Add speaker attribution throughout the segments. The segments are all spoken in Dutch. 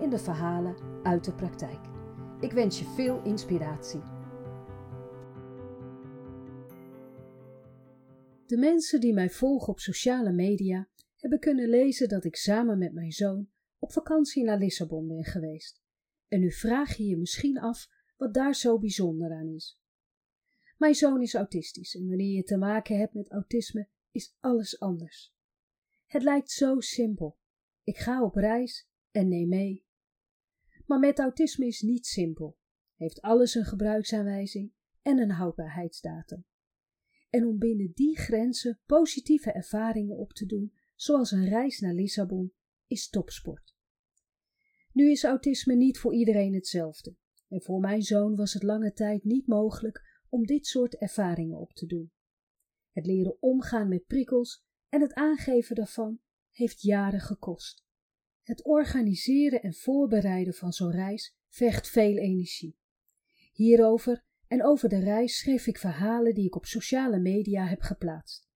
Speaker 1: in de verhalen uit de praktijk. Ik wens je veel inspiratie. De mensen die mij volgen op sociale media hebben kunnen lezen dat ik samen met mijn zoon op vakantie naar Lissabon ben geweest. En nu vraag je je misschien af wat daar zo bijzonder aan is. Mijn zoon is autistisch en wanneer je te maken hebt met autisme is alles anders. Het lijkt zo simpel. Ik ga op reis en neem mee. Maar met autisme is niet simpel. Heeft alles een gebruiksaanwijzing en een houdbaarheidsdatum. En om binnen die grenzen positieve ervaringen op te doen, zoals een reis naar Lissabon, is topsport. Nu is autisme niet voor iedereen hetzelfde. En voor mijn zoon was het lange tijd niet mogelijk om dit soort ervaringen op te doen. Het leren omgaan met prikkels en het aangeven daarvan heeft jaren gekost. Het organiseren en voorbereiden van zo'n reis vergt veel energie. Hierover en over de reis schreef ik verhalen die ik op sociale media heb geplaatst.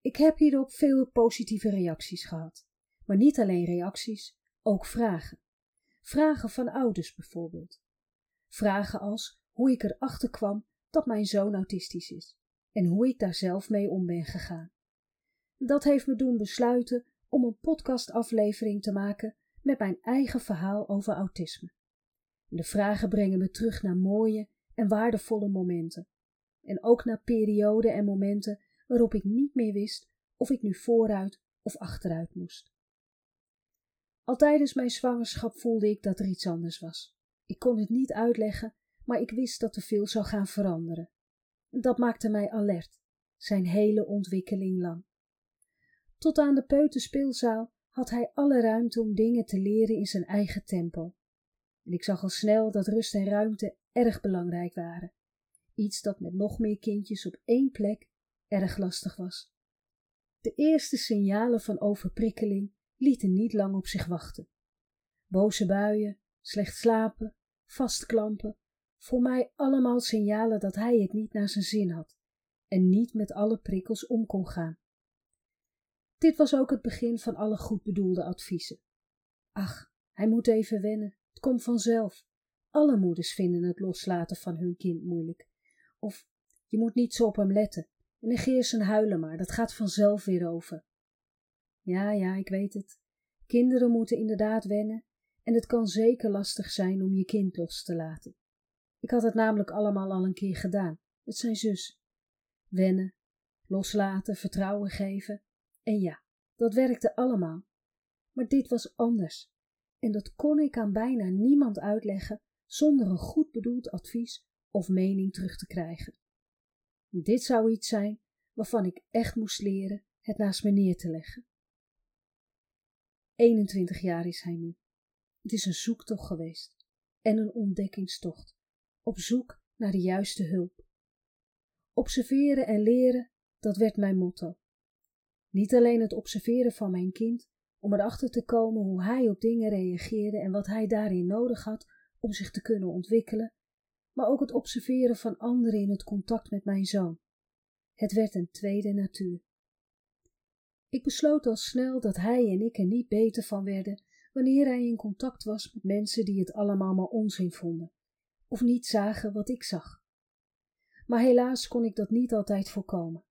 Speaker 1: Ik heb hierop veel positieve reacties gehad, maar niet alleen reacties, ook vragen. Vragen van ouders bijvoorbeeld. Vragen als hoe ik erachter kwam dat mijn zoon autistisch is en hoe ik daar zelf mee om ben gegaan. Dat heeft me doen besluiten om een podcastaflevering te maken met mijn eigen verhaal over autisme. De vragen brengen me terug naar mooie en waardevolle momenten. En ook naar perioden en momenten waarop ik niet meer wist of ik nu vooruit of achteruit moest. Al tijdens mijn zwangerschap voelde ik dat er iets anders was. Ik kon het niet uitleggen, maar ik wist dat er veel zou gaan veranderen. Dat maakte mij alert, zijn hele ontwikkeling lang. Tot aan de peuterspeelzaal had hij alle ruimte om dingen te leren in zijn eigen tempo. En ik zag al snel dat rust en ruimte erg belangrijk waren. Iets dat met nog meer kindjes op één plek erg lastig was. De eerste signalen van overprikkeling lieten niet lang op zich wachten. Boze buien, slecht slapen, vastklampen, voor mij allemaal signalen dat hij het niet naar zijn zin had en niet met alle prikkels om kon gaan. Dit was ook het begin van alle goed bedoelde adviezen. Ach, hij moet even wennen, het komt vanzelf. Alle moeders vinden het loslaten van hun kind moeilijk. Of je moet niet zo op hem letten. Negeer zijn huilen maar, dat gaat vanzelf weer over. Ja, ja, ik weet het. Kinderen moeten inderdaad wennen en het kan zeker lastig zijn om je kind los te laten. Ik had het namelijk allemaal al een keer gedaan, met zijn zus. Wennen, loslaten, vertrouwen geven. En ja, dat werkte allemaal. Maar dit was anders. En dat kon ik aan bijna niemand uitleggen zonder een goed bedoeld advies of mening terug te krijgen. Dit zou iets zijn waarvan ik echt moest leren het naast me neer te leggen. 21 jaar is hij nu. Het is een zoektocht geweest en een ontdekkingstocht, op zoek naar de juiste hulp. Observeren en leren, dat werd mijn motto. Niet alleen het observeren van mijn kind, om erachter te komen hoe hij op dingen reageerde en wat hij daarin nodig had om zich te kunnen ontwikkelen, maar ook het observeren van anderen in het contact met mijn zoon. Het werd een tweede natuur. Ik besloot al snel dat hij en ik er niet beter van werden wanneer hij in contact was met mensen die het allemaal maar onzin vonden, of niet zagen wat ik zag. Maar helaas kon ik dat niet altijd voorkomen,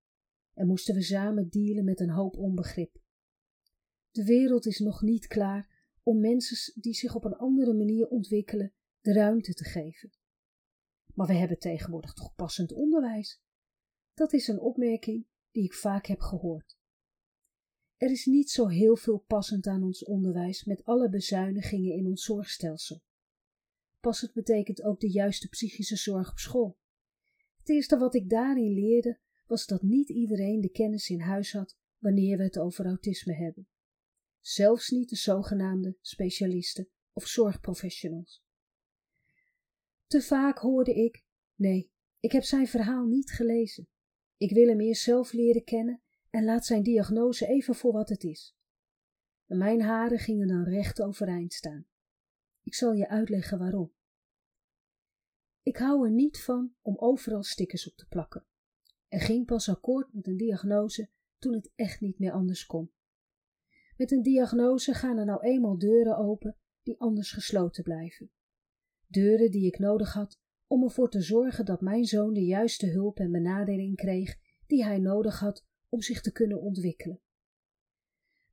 Speaker 1: en moesten we samen dealen met een hoop onbegrip. De wereld is nog niet klaar om mensen die zich op een andere manier ontwikkelen de ruimte te geven. Maar we hebben tegenwoordig toch passend onderwijs? Dat is een opmerking die ik vaak heb gehoord. Er is niet zo heel veel passend aan ons onderwijs met alle bezuinigingen in ons zorgstelsel. Passend betekent ook de juiste psychische zorg op school. Het eerste wat ik daarin leerde was dat niet iedereen de kennis in huis had wanneer we het over autisme hebben. Zelfs niet de zogenaamde specialisten of zorgprofessionals. Te vaak hoorde ik: nee, ik heb zijn verhaal niet gelezen. Ik wil hem eerst zelf leren kennen en laat zijn diagnose even voor wat het is. mijn haren gingen dan recht overeind staan. Ik zal je uitleggen waarom. Ik hou er niet van om overal stickers op te plakken en ging pas akkoord met een diagnose toen het echt niet meer anders kon. Met een diagnose gaan er nou eenmaal deuren open die anders gesloten blijven. Deuren die ik nodig had om ervoor te zorgen dat mijn zoon de juiste hulp en benadering kreeg die hij nodig had om zich te kunnen ontwikkelen.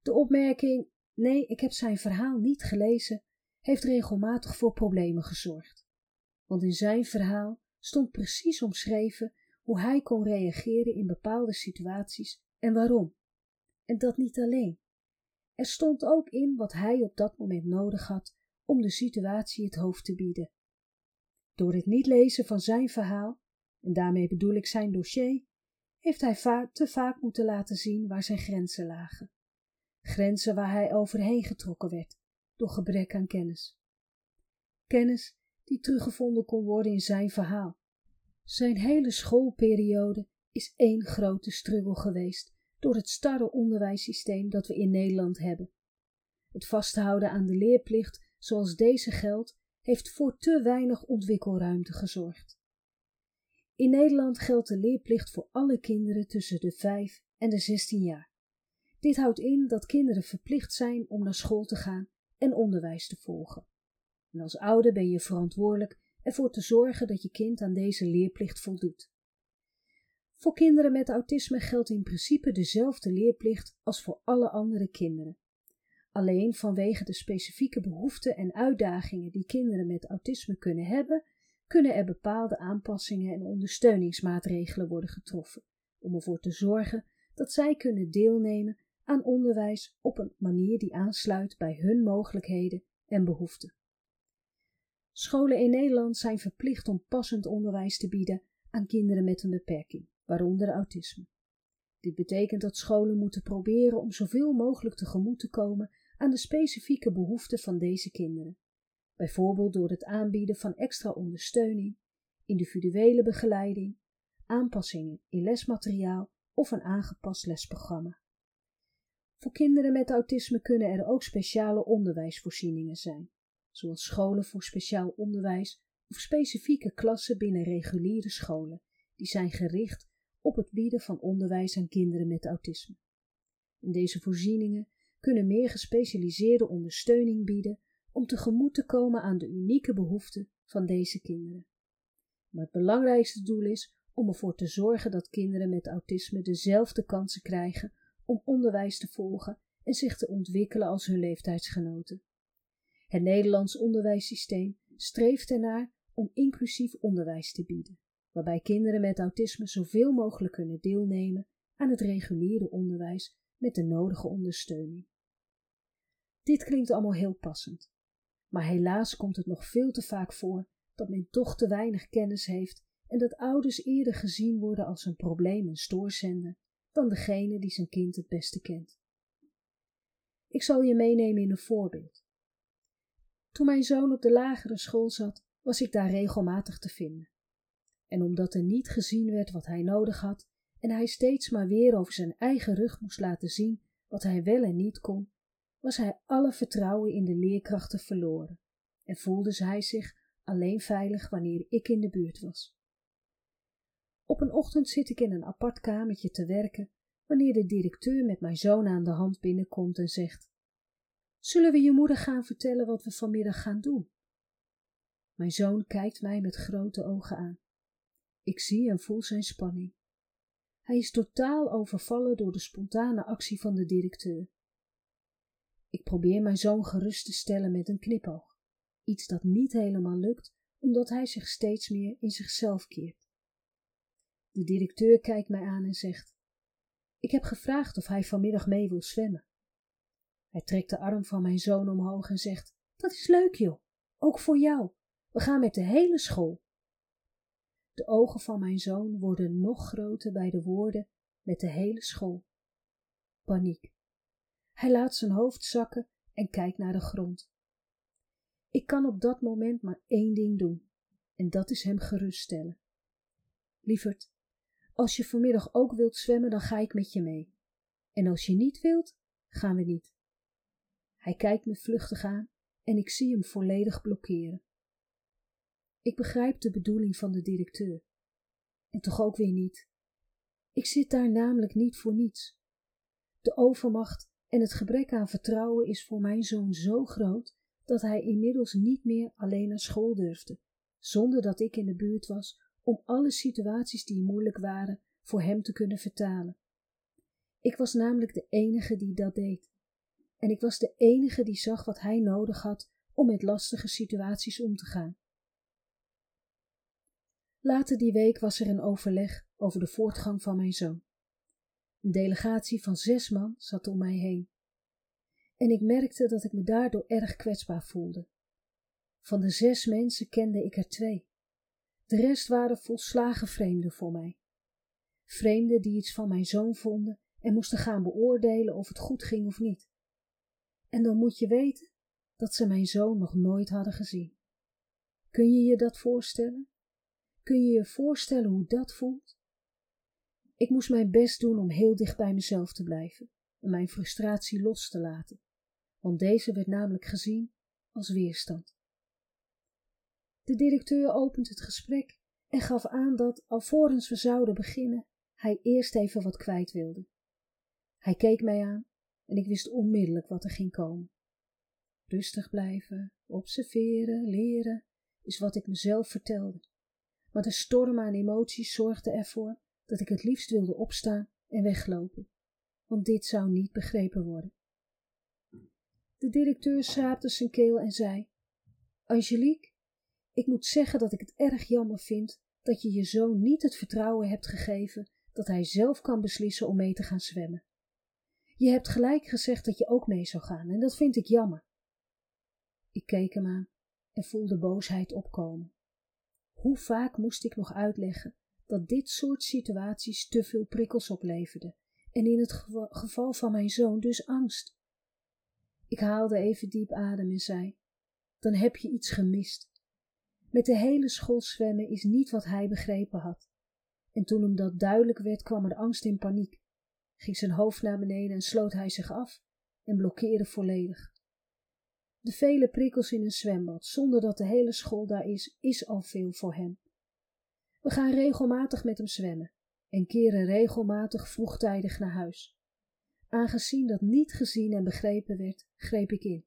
Speaker 1: De opmerking: nee, ik heb zijn verhaal niet gelezen, heeft regelmatig voor problemen gezorgd. Want in zijn verhaal stond precies omschreven hoe hij kon reageren in bepaalde situaties en waarom. En dat niet alleen. Er stond ook in wat hij op dat moment nodig had om de situatie het hoofd te bieden. Door het niet lezen van zijn verhaal, en daarmee bedoel ik zijn dossier, heeft hij va te vaak moeten laten zien waar zijn grenzen lagen. Grenzen waar hij overheen getrokken werd door gebrek aan kennis. Kennis die teruggevonden kon worden in zijn verhaal. Zijn hele schoolperiode is één grote struggle geweest door het starre onderwijssysteem dat we in Nederland hebben. Het vasthouden aan de leerplicht zoals deze geldt, heeft voor te weinig ontwikkelruimte gezorgd. In Nederland geldt de leerplicht voor alle kinderen tussen de 5 en de 16 jaar. Dit houdt in dat kinderen verplicht zijn om naar school te gaan en onderwijs te volgen. En als ouder ben je verantwoordelijk ervoor te zorgen dat je kind aan deze leerplicht voldoet. Voor kinderen met autisme geldt in principe dezelfde leerplicht als voor alle andere kinderen. Alleen vanwege de specifieke behoeften en uitdagingen die kinderen met autisme kunnen hebben, kunnen er bepaalde aanpassingen en ondersteuningsmaatregelen worden getroffen om ervoor te zorgen dat zij kunnen deelnemen aan onderwijs op een manier die aansluit bij hun mogelijkheden en behoeften. Scholen in Nederland zijn verplicht om passend onderwijs te bieden aan kinderen met een beperking, waaronder autisme. Dit betekent dat scholen moeten proberen om zoveel mogelijk tegemoet te komen aan de specifieke behoeften van deze kinderen, bijvoorbeeld door het aanbieden van extra ondersteuning, individuele begeleiding, aanpassingen in lesmateriaal of een aangepast lesprogramma. Voor kinderen met autisme kunnen er ook speciale onderwijsvoorzieningen zijn, zoals scholen voor speciaal onderwijs of specifieke klassen binnen reguliere scholen, die zijn gericht op het bieden van onderwijs aan kinderen met autisme. In deze voorzieningen kunnen meer gespecialiseerde ondersteuning bieden om tegemoet te komen aan de unieke behoeften van deze kinderen. Maar het belangrijkste doel is om ervoor te zorgen dat kinderen met autisme dezelfde kansen krijgen om onderwijs te volgen en zich te ontwikkelen als hun leeftijdsgenoten. Het Nederlands onderwijssysteem streeft ernaar om inclusief onderwijs te bieden, waarbij kinderen met autisme zoveel mogelijk kunnen deelnemen aan het reguliere onderwijs met de nodige ondersteuning. Dit klinkt allemaal heel passend, maar helaas komt het nog veel te vaak voor dat men toch te weinig kennis heeft en dat ouders eerder gezien worden als een probleem en stoorzender dan degene die zijn kind het beste kent. Ik zal je meenemen in een voorbeeld. Toen mijn zoon op de lagere school zat, was ik daar regelmatig te vinden. En omdat er niet gezien werd wat hij nodig had en hij steeds maar weer over zijn eigen rug moest laten zien wat hij wel en niet kon, was hij alle vertrouwen in de leerkrachten verloren en voelde hij zich alleen veilig wanneer ik in de buurt was. Op een ochtend zit ik in een apart kamertje te werken wanneer de directeur met mijn zoon aan de hand binnenkomt en zegt: Zullen we je moeder gaan vertellen wat we vanmiddag gaan doen? Mijn zoon kijkt mij met grote ogen aan. Ik zie en voel zijn spanning. Hij is totaal overvallen door de spontane actie van de directeur. Ik probeer mijn zoon gerust te stellen met een knipoog, iets dat niet helemaal lukt, omdat hij zich steeds meer in zichzelf keert. De directeur kijkt mij aan en zegt: Ik heb gevraagd of hij vanmiddag mee wil zwemmen. Hij trekt de arm van mijn zoon omhoog en zegt: Dat is leuk, joh, ook voor jou. We gaan met de hele school. De ogen van mijn zoon worden nog groter bij de woorden met de hele school. Paniek. Hij laat zijn hoofd zakken en kijkt naar de grond. Ik kan op dat moment maar één ding doen, en dat is hem geruststellen. Lieverd, als je vanmiddag ook wilt zwemmen, dan ga ik met je mee. En als je niet wilt, gaan we niet. Hij kijkt me vluchtig aan en ik zie hem volledig blokkeren. Ik begrijp de bedoeling van de directeur. En toch ook weer niet. Ik zit daar namelijk niet voor niets. De overmacht en het gebrek aan vertrouwen is voor mijn zoon zo groot dat hij inmiddels niet meer alleen naar school durfde, zonder dat ik in de buurt was om alle situaties die moeilijk waren voor hem te kunnen vertalen. Ik was namelijk de enige die dat deed. En ik was de enige die zag wat hij nodig had om met lastige situaties om te gaan. Later die week was er een overleg over de voortgang van mijn zoon. Een delegatie van zes man zat om mij heen. En ik merkte dat ik me daardoor erg kwetsbaar voelde. Van de zes mensen kende ik er twee. De rest waren volslagen vreemden voor mij. Vreemden die iets van mijn zoon vonden en moesten gaan beoordelen of het goed ging of niet. En dan moet je weten dat ze mijn zoon nog nooit hadden gezien. Kun je je dat voorstellen? Kun je je voorstellen hoe dat voelt? Ik moest mijn best doen om heel dicht bij mezelf te blijven en mijn frustratie los te laten, want deze werd namelijk gezien als weerstand. De directeur opent het gesprek en gaf aan dat, alvorens we zouden beginnen, hij eerst even wat kwijt wilde. Hij keek mij aan en ik wist onmiddellijk wat er ging komen. Rustig blijven, observeren, leren, is wat ik mezelf vertelde. Maar de storm aan emoties zorgde ervoor dat ik het liefst wilde opstaan en weglopen, want dit zou niet begrepen worden. De directeur schraapte zijn keel en zei: Angelique, ik moet zeggen dat ik het erg jammer vind dat je je zoon niet het vertrouwen hebt gegeven dat hij zelf kan beslissen om mee te gaan zwemmen. Je hebt gelijk gezegd dat je ook mee zou gaan en dat vind ik jammer. Ik keek hem aan en voelde boosheid opkomen. Hoe vaak moest ik nog uitleggen dat dit soort situaties te veel prikkels opleverden en in het geval van mijn zoon dus angst. Ik haalde even diep adem en zei: Dan heb je iets gemist. Met de hele school zwemmen is niet wat hij begrepen had. En toen hem dat duidelijk werd, kwam er angst in paniek. Ging zijn hoofd naar beneden en sloot hij zich af en blokkeerde volledig. De vele prikkels in een zwembad, zonder dat de hele school daar is, is al veel voor hem. We gaan regelmatig met hem zwemmen en keren regelmatig vroegtijdig naar huis. Aangezien dat niet gezien en begrepen werd, greep ik in.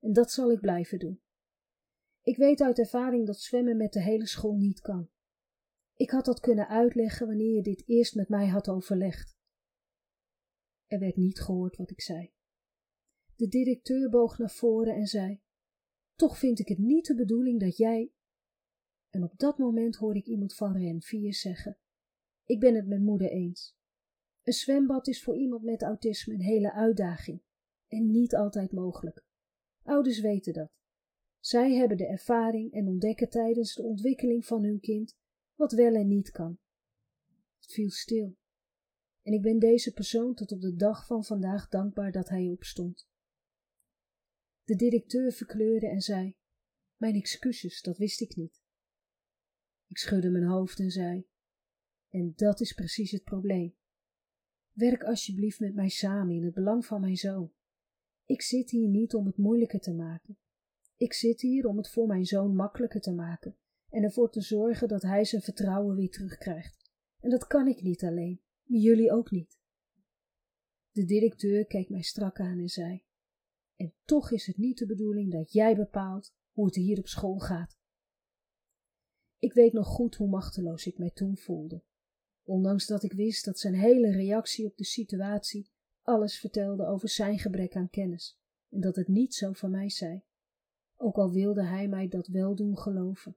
Speaker 1: En dat zal ik blijven doen. Ik weet uit ervaring dat zwemmen met de hele school niet kan. Ik had dat kunnen uitleggen wanneer je dit eerst met mij had overlegd. Er werd niet gehoord wat ik zei. De directeur boog naar voren en zei: Toch vind ik het niet de bedoeling dat jij. En op dat moment hoorde ik iemand van Ren 4 zeggen: Ik ben het met moeder eens. Een zwembad is voor iemand met autisme een hele uitdaging en niet altijd mogelijk. Ouders weten dat. Zij hebben de ervaring en ontdekken tijdens de ontwikkeling van hun kind wat wel en niet kan. Het viel stil. En ik ben deze persoon tot op de dag van vandaag dankbaar dat hij opstond. De directeur verkleurde en zei: Mijn excuses, dat wist ik niet. Ik schudde mijn hoofd en zei: En dat is precies het probleem. Werk alsjeblieft met mij samen in het belang van mijn zoon. Ik zit hier niet om het moeilijker te maken. Ik zit hier om het voor mijn zoon makkelijker te maken en ervoor te zorgen dat hij zijn vertrouwen weer terugkrijgt. En dat kan ik niet alleen, jullie ook niet. De directeur keek mij strak aan en zei: En toch is het niet de bedoeling dat jij bepaalt hoe het hier op school gaat. Ik weet nog goed hoe machteloos ik mij toen voelde, ondanks dat ik wist dat zijn hele reactie op de situatie alles vertelde over zijn gebrek aan kennis en dat het niet zo van mij zei, ook al wilde hij mij dat wel doen geloven.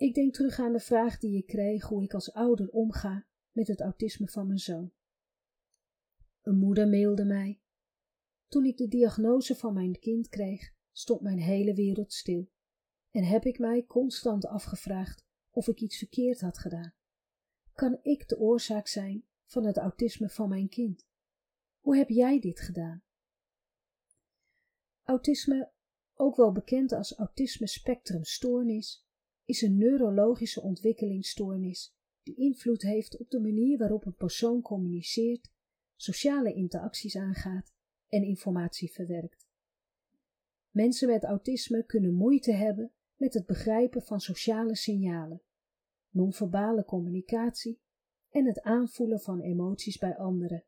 Speaker 1: Ik denk terug aan de vraag die ik kreeg hoe ik als ouder omga met het autisme van mijn zoon. Een moeder mailde mij. Toen ik de diagnose van mijn kind kreeg, stond mijn hele wereld stil en heb ik mij constant afgevraagd of ik iets verkeerd had gedaan. Kan ik de oorzaak zijn van het autisme van mijn kind? Hoe heb jij dit gedaan? Autisme ook wel bekend als autisme spectrumstoornis, is een neurologische ontwikkelingsstoornis die invloed heeft op de manier waarop een persoon communiceert, sociale interacties aangaat en informatie verwerkt. Mensen met autisme kunnen moeite hebben met het begrijpen van sociale signalen, non-verbale communicatie en het aanvoelen van emoties bij anderen.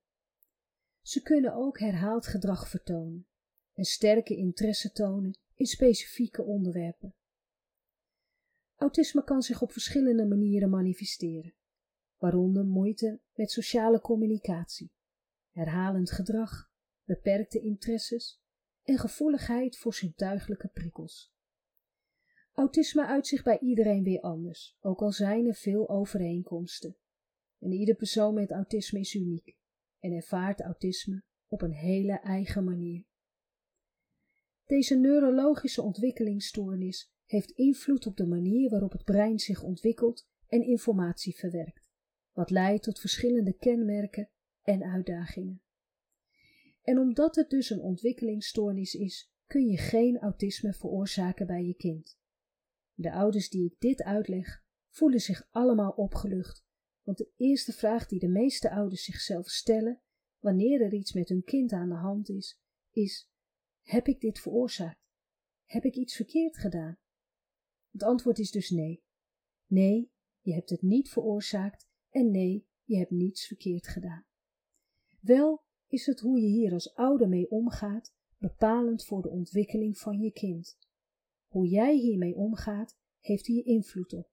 Speaker 1: Ze kunnen ook herhaald gedrag vertonen en sterke interesse tonen in specifieke onderwerpen. Autisme kan zich op verschillende manieren manifesteren, waaronder moeite met sociale communicatie, herhalend gedrag, beperkte interesses en gevoeligheid voor zintuiglijke prikkels. Autisme uit zich bij iedereen weer anders, ook al zijn er veel overeenkomsten. En ieder persoon met autisme is uniek en ervaart autisme op een hele eigen manier. Deze neurologische ontwikkelingsstoornis heeft invloed op de manier waarop het brein zich ontwikkelt en informatie verwerkt, wat leidt tot verschillende kenmerken en uitdagingen. En omdat het dus een ontwikkelingsstoornis is, kun je geen autisme veroorzaken bij je kind. De ouders die ik dit uitleg, voelen zich allemaal opgelucht, want de eerste vraag die de meeste ouders zichzelf stellen wanneer er iets met hun kind aan de hand is, is: Heb ik dit veroorzaakt? Heb ik iets verkeerd gedaan? Het antwoord is dus nee. Nee, je hebt het niet veroorzaakt en nee, je hebt niets verkeerd gedaan. Wel is het hoe je hier als ouder mee omgaat bepalend voor de ontwikkeling van je kind. Hoe jij hiermee omgaat, heeft hier invloed op.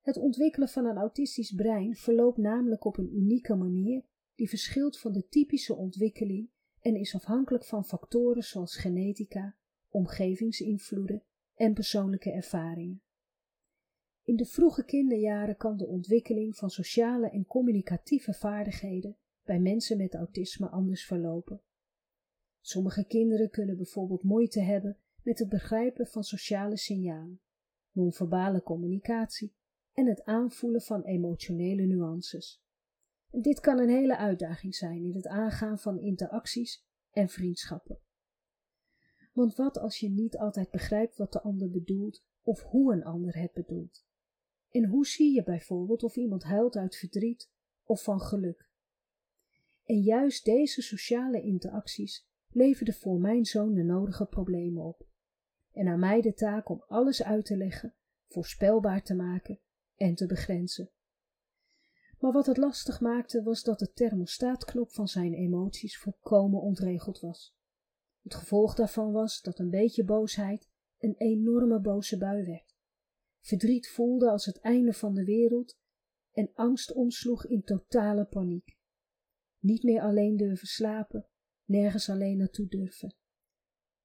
Speaker 1: Het ontwikkelen van een autistisch brein verloopt namelijk op een unieke manier die verschilt van de typische ontwikkeling en is afhankelijk van factoren zoals genetica, omgevingsinvloeden en persoonlijke ervaringen. In de vroege kinderjaren kan de ontwikkeling van sociale en communicatieve vaardigheden bij mensen met autisme anders verlopen. Sommige kinderen kunnen bijvoorbeeld moeite hebben met het begrijpen van sociale signalen, non-verbale communicatie en het aanvoelen van emotionele nuances. Dit kan een hele uitdaging zijn in het aangaan van interacties en vriendschappen. Want wat als je niet altijd begrijpt wat de ander bedoelt of hoe een ander het bedoelt? En hoe zie je bijvoorbeeld of iemand huilt uit verdriet of van geluk? En juist deze sociale interacties leverden voor mijn zoon de nodige problemen op. En aan mij de taak om alles uit te leggen, voorspelbaar te maken en te begrenzen. Maar wat het lastig maakte was dat de thermostaatknop van zijn emoties volkomen ontregeld was. Het gevolg daarvan was dat een beetje boosheid een enorme boze bui werd. Verdriet voelde als het einde van de wereld en angst omsloeg in totale paniek. Niet meer alleen durven slapen, nergens alleen naartoe durven.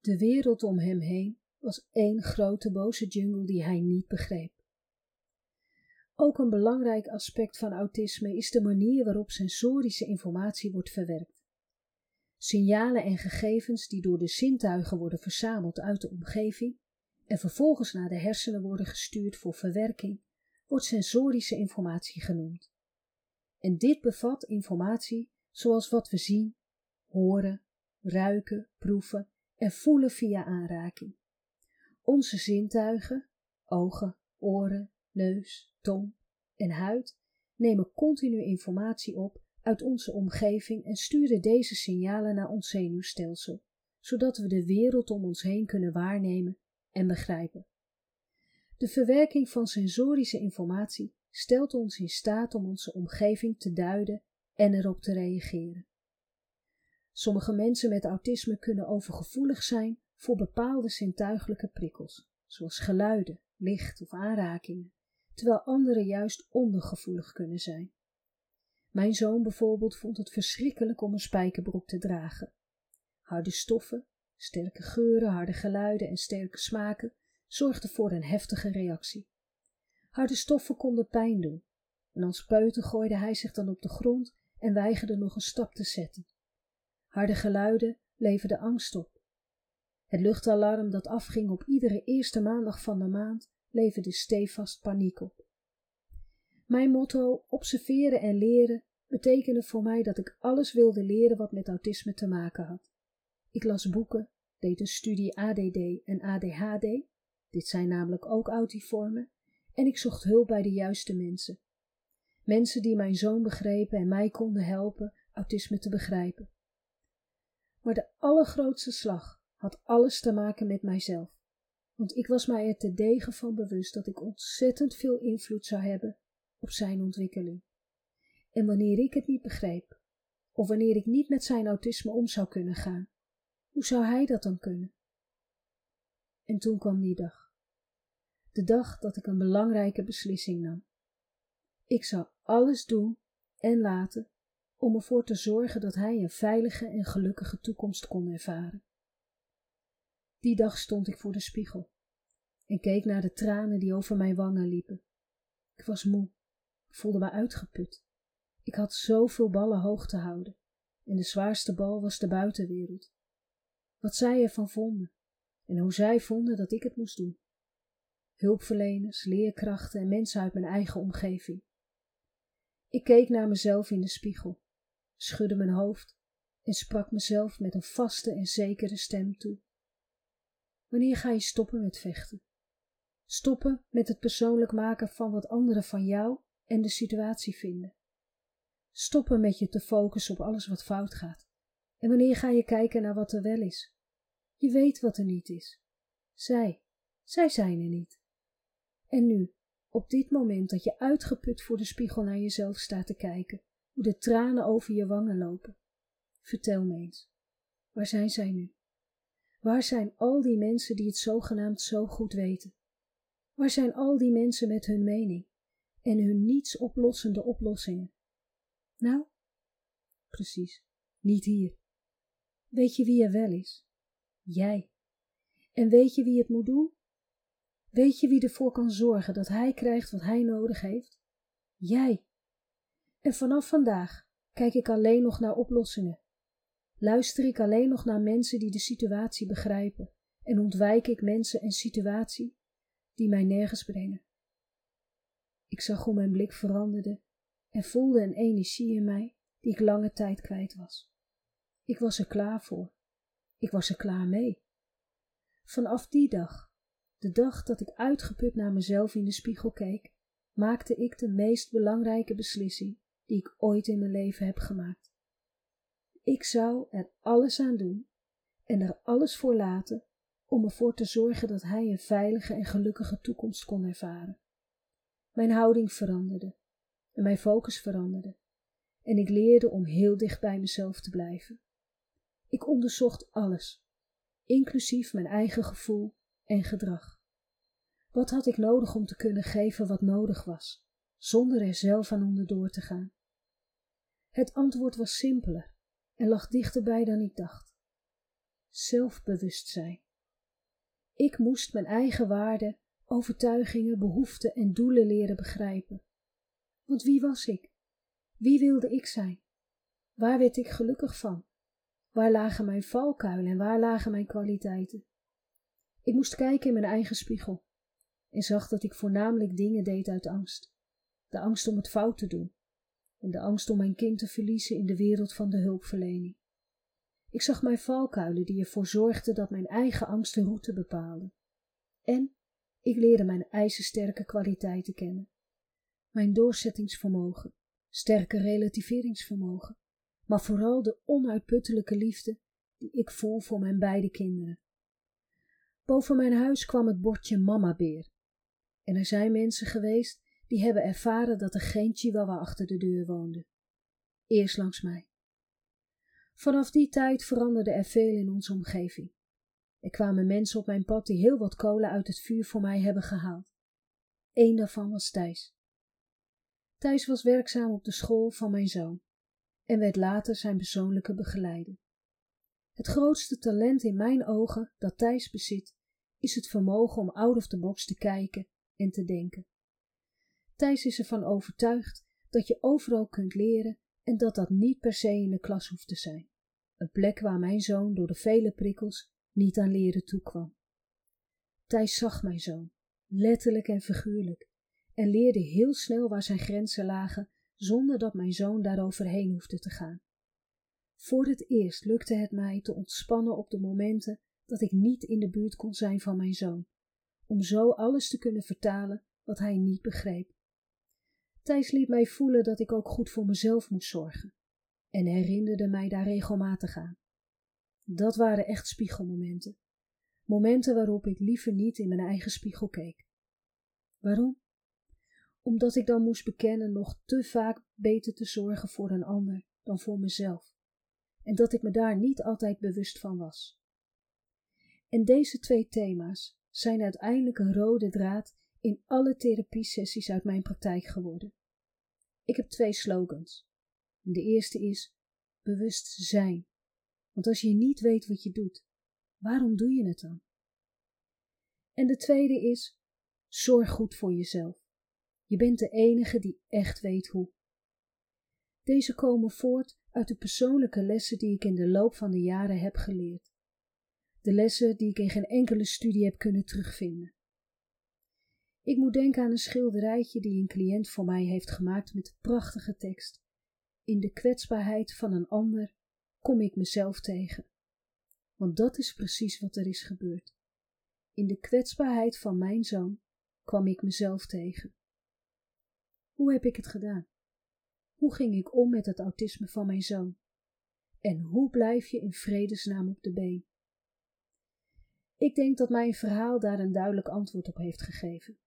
Speaker 1: De wereld om hem heen was één grote boze jungle die hij niet begreep. Ook een belangrijk aspect van autisme is de manier waarop sensorische informatie wordt verwerkt. Signalen en gegevens die door de zintuigen worden verzameld uit de omgeving en vervolgens naar de hersenen worden gestuurd voor verwerking, wordt sensorische informatie genoemd. En dit bevat informatie zoals wat we zien, horen, ruiken, proeven en voelen via aanraking. Onze zintuigen, ogen, oren, neus, tong en huid nemen continu informatie op uit onze omgeving en sturen deze signalen naar ons zenuwstelsel, zodat we de wereld om ons heen kunnen waarnemen en begrijpen. De verwerking van sensorische informatie stelt ons in staat om onze omgeving te duiden en erop te reageren. Sommige mensen met autisme kunnen overgevoelig zijn voor bepaalde zintuiglijke prikkels, zoals geluiden, licht of aanrakingen, terwijl anderen juist ondergevoelig kunnen zijn. Mijn zoon bijvoorbeeld vond het verschrikkelijk om een spijkerbroek te dragen. Harde stoffen, sterke geuren, harde geluiden en sterke smaken zorgden voor een heftige reactie. Harde stoffen konden pijn doen, en als peuter gooide hij zich dan op de grond en weigerde nog een stap te zetten. Harde geluiden leverden angst op. Het luchtalarm dat afging op iedere eerste maandag van de maand leverde stevast paniek op. Mijn motto, observeren en leren, betekende voor mij dat ik alles wilde leren wat met autisme te maken had. Ik las boeken deed een studie ADD en ADHD, dit zijn namelijk ook autiformen, en ik zocht hulp bij de juiste mensen. Mensen die mijn zoon begrepen en mij konden helpen autisme te begrijpen. Maar de allergrootste slag had alles te maken met mijzelf, want ik was mij er te degen van bewust dat ik ontzettend veel invloed zou hebben op zijn ontwikkeling. En wanneer ik het niet begreep, of wanneer ik niet met zijn autisme om zou kunnen gaan, hoe zou hij dat dan kunnen? En toen kwam die dag. De dag dat ik een belangrijke beslissing nam. Ik zou alles doen en laten om ervoor te zorgen dat hij een veilige en gelukkige toekomst kon ervaren. Die dag stond ik voor de spiegel en keek naar de tranen die over mijn wangen liepen. Ik was moe, voelde me uitgeput. Ik had zoveel ballen hoog te houden en de zwaarste bal was de buitenwereld. Wat zij ervan vonden en hoe zij vonden dat ik het moest doen. Hulpverleners, leerkrachten en mensen uit mijn eigen omgeving. Ik keek naar mezelf in de spiegel, schudde mijn hoofd en sprak mezelf met een vaste en zekere stem toe. Wanneer ga je stoppen met vechten? Stoppen met het persoonlijk maken van wat anderen van jou en de situatie vinden. Stoppen met je te focussen op alles wat fout gaat. En wanneer ga je kijken naar wat er wel is? Je weet wat er niet is. Zij, zij zijn er niet. En nu, op dit moment dat je uitgeput voor de spiegel naar jezelf staat te kijken, hoe de tranen over je wangen lopen, vertel me eens, waar zijn zij nu? Waar zijn al die mensen die het zogenaamd zo goed weten? Waar zijn al die mensen met hun mening en hun niets oplossende oplossingen? Nou, precies, niet hier. Weet je wie er wel is? Jij. En weet je wie het moet doen? Weet je wie ervoor kan zorgen dat hij krijgt wat hij nodig heeft? Jij. En vanaf vandaag kijk ik alleen nog naar oplossingen. Luister ik alleen nog naar mensen die de situatie begrijpen en ontwijk ik mensen en situatie die mij nergens brengen. Ik zag hoe mijn blik veranderde en voelde een energie in mij die ik lange tijd kwijt was. Ik was er klaar voor. Ik was er klaar mee. Vanaf die dag, de dag dat ik uitgeput naar mezelf in de spiegel keek, maakte ik de meest belangrijke beslissing die ik ooit in mijn leven heb gemaakt. Ik zou er alles aan doen en er alles voor laten om ervoor te zorgen dat hij een veilige en gelukkige toekomst kon ervaren. Mijn houding veranderde en mijn focus veranderde en ik leerde om heel dicht bij mezelf te blijven. Ik onderzocht alles, inclusief mijn eigen gevoel en gedrag. Wat had ik nodig om te kunnen geven wat nodig was, zonder er zelf aan onderdoor te gaan? Het antwoord was simpeler en lag dichterbij dan ik dacht. Zelfbewustzijn. Ik moest mijn eigen waarden, overtuigingen, behoeften en doelen leren begrijpen. Want wie was ik? Wie wilde ik zijn? Waar werd ik gelukkig van? Waar lagen mijn valkuilen en waar lagen mijn kwaliteiten? Ik moest kijken in mijn eigen spiegel en zag dat ik voornamelijk dingen deed uit angst. De angst om het fout te doen en de angst om mijn kind te verliezen in de wereld van de hulpverlening. Ik zag mijn valkuilen die ervoor zorgden dat mijn eigen angst de route bepaalde. En ik leerde mijn ijzersterke kwaliteiten kennen. Mijn doorzettingsvermogen, sterke relativeringsvermogen, maar vooral de onuitputtelijke liefde die ik voel voor mijn beide kinderen. Boven mijn huis kwam het bordje Mama Beer. En er zijn mensen geweest die hebben ervaren dat er geen chihuahua achter de deur woonde. Eerst langs mij. Vanaf die tijd veranderde er veel in onze omgeving. Er kwamen mensen op mijn pad die heel wat kolen uit het vuur voor mij hebben gehaald. Eén daarvan was Thijs. Thijs was werkzaam op de school van mijn zoon en werd later zijn persoonlijke begeleider. Het grootste talent in mijn ogen dat Thijs bezit, is het vermogen om out of the box te kijken en te denken. Thijs is ervan overtuigd dat je overal kunt leren en dat dat niet per se in de klas hoeft te zijn. Een plek waar mijn zoon door de vele prikkels niet aan leren toekwam. Thijs zag mijn zoon, letterlijk en figuurlijk, en leerde heel snel waar zijn grenzen lagen, zonder dat mijn zoon daaroverheen hoefde te gaan. Voor het eerst lukte het mij te ontspannen op de momenten dat ik niet in de buurt kon zijn van mijn zoon, om zo alles te kunnen vertalen wat hij niet begreep. Thijs liet mij voelen dat ik ook goed voor mezelf moest zorgen en herinnerde mij daar regelmatig aan. Dat waren echt spiegelmomenten. Momenten waarop ik liever niet in mijn eigen spiegel keek. Waarom? Omdat ik dan moest bekennen nog te vaak beter te zorgen voor een ander dan voor mezelf, en dat ik me daar niet altijd bewust van was. En deze twee thema's zijn uiteindelijk een rode draad in alle therapiesessies uit mijn praktijk geworden. Ik heb twee slogans. De eerste is bewust zijn. Want als je niet weet wat je doet, waarom doe je het dan? En de tweede is zorg goed voor jezelf. Je bent de enige die echt weet hoe. Deze komen voort uit de persoonlijke lessen die ik in de loop van de jaren heb geleerd. De lessen die ik in geen enkele studie heb kunnen terugvinden. Ik moet denken aan een schilderijtje die een cliënt voor mij heeft gemaakt met prachtige tekst. In de kwetsbaarheid van een ander kom ik mezelf tegen. Want dat is precies wat er is gebeurd. In de kwetsbaarheid van mijn zoon kwam ik mezelf tegen. Hoe heb ik het gedaan? Hoe ging ik om met het autisme van mijn zoon? En hoe blijf je in vredesnaam op de been? Ik denk dat mijn verhaal daar een duidelijk antwoord op heeft gegeven.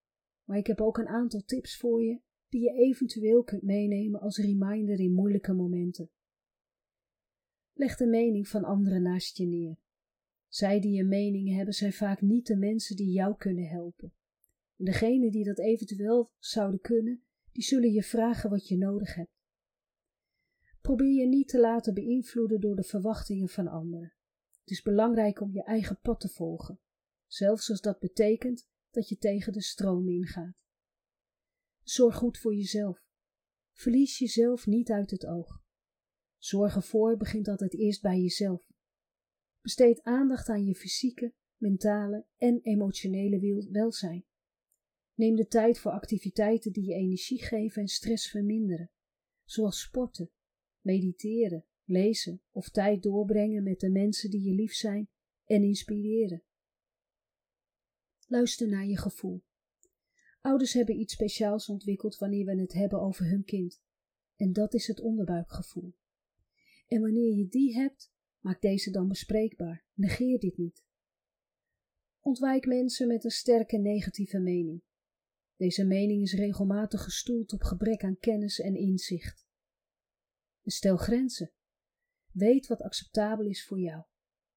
Speaker 1: Maar ik heb ook een aantal tips voor je die je eventueel kunt meenemen als reminder in moeilijke momenten. Leg de mening van anderen naast je neer. Zij die een mening hebben zijn vaak niet de mensen die jou kunnen helpen. En degenen die dat eventueel zouden kunnen, die zullen je vragen wat je nodig hebt. Probeer je niet te laten beïnvloeden door de verwachtingen van anderen. Het is belangrijk om je eigen pad te volgen, zelfs als dat betekent dat je tegen de stroom ingaat. Zorg goed voor jezelf. Verlies jezelf niet uit het oog. Zorg ervoor begint altijd eerst bij jezelf. Besteed aandacht aan je fysieke, mentale en emotionele welzijn. Neem de tijd voor activiteiten die je energie geven en stress verminderen, zoals sporten, mediteren, lezen of tijd doorbrengen met de mensen die je lief zijn en inspireren. Luister naar je gevoel. Ouders hebben iets speciaals ontwikkeld wanneer we het hebben over hun kind. En dat is het onderbuikgevoel. En wanneer je die hebt, maak deze dan bespreekbaar. Negeer dit niet. Ontwijk mensen met een sterke negatieve mening. Deze mening is regelmatig gestoeld op gebrek aan kennis en inzicht. stel grenzen. Weet wat acceptabel is voor jou.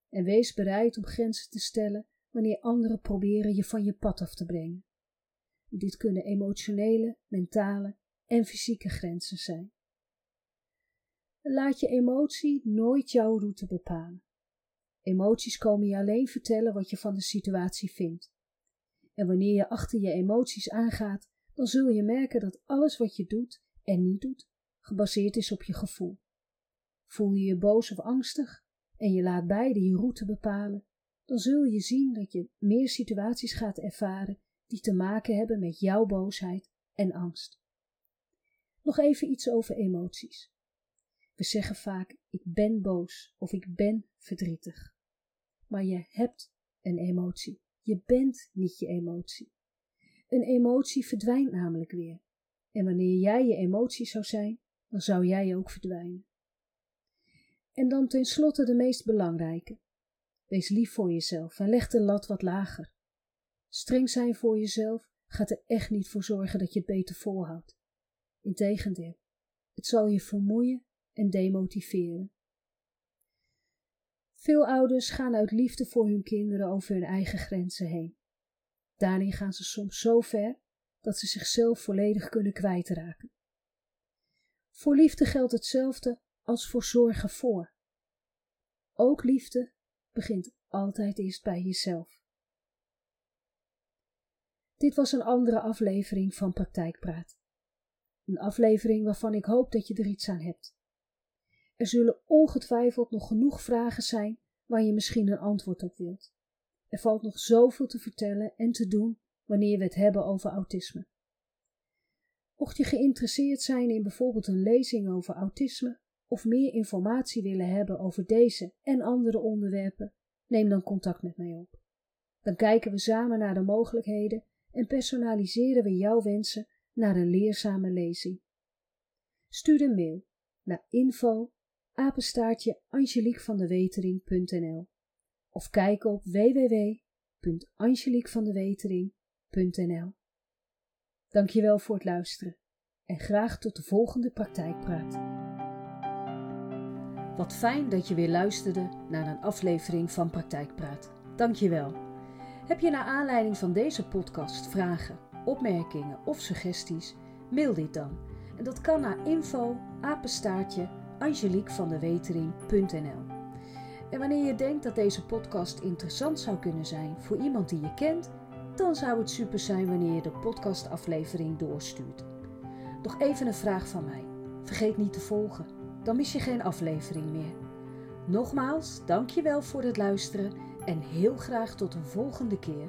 Speaker 1: En wees bereid om grenzen te stellen wanneer anderen proberen je van je pad af te brengen. Dit kunnen emotionele, mentale en fysieke grenzen zijn. Laat je emotie nooit jouw route bepalen. Emoties komen je alleen vertellen wat je van de situatie vindt. En wanneer je achter je emoties aangaat, dan zul je merken dat alles wat je doet en niet doet, gebaseerd is op je gevoel. Voel je je boos of angstig en je laat beide je route bepalen, dan zul je zien dat je meer situaties gaat ervaren die te maken hebben met jouw boosheid en angst. Nog even iets over emoties. We zeggen vaak: ik ben boos of ik ben verdrietig. Maar je hebt een emotie. Je bent niet je emotie. Een emotie verdwijnt namelijk weer. En wanneer jij je emotie zou zijn, dan zou jij ook verdwijnen. En dan tenslotte de meest belangrijke. Wees lief voor jezelf en leg de lat wat lager. Streng zijn voor jezelf gaat er echt niet voor zorgen dat je het beter volhoudt. Integendeel, het zal je vermoeien en demotiveren. Veel ouders gaan uit liefde voor hun kinderen over hun eigen grenzen heen. Daarin gaan ze soms zo ver dat ze zichzelf volledig kunnen kwijtraken. Voor liefde geldt hetzelfde als voor zorgen voor. Ook liefde begint altijd eerst bij jezelf. Dit was een andere aflevering van Praktijkpraat. Een aflevering waarvan ik hoop dat je er iets aan hebt. Er zullen ongetwijfeld nog genoeg vragen zijn waar je misschien een antwoord op wilt. Er valt nog zoveel te vertellen en te doen wanneer we het hebben over autisme. Mocht je geïnteresseerd zijn in bijvoorbeeld een lezing over autisme of meer informatie willen hebben over deze en andere onderwerpen, Neem dan contact met mij op. Dan kijken we samen naar de mogelijkheden en personaliseren we jouw wensen naar een leerzame lezing. Stuur een mail naar info apenstaartje angeliekvandewetering.nl of kijk op www.angeliekvandewetering.nl Dankjewel voor het luisteren en graag tot de volgende praktijkpraat. Wat fijn dat je weer luisterde naar een aflevering van Praktijkpraat. Dankjewel. Heb je naar aanleiding van deze podcast vragen, opmerkingen of suggesties? Mail dit dan. En dat kan naar info apenstaartje angeliekvandewetering.nl En wanneer je denkt dat deze podcast interessant zou kunnen zijn voor iemand die je kent, dan zou het super zijn wanneer je de podcastaflevering doorstuurt. Nog even een vraag van mij. Vergeet niet te volgen, dan mis je geen aflevering meer. Nogmaals, dankjewel voor het luisteren en heel graag tot een volgende keer.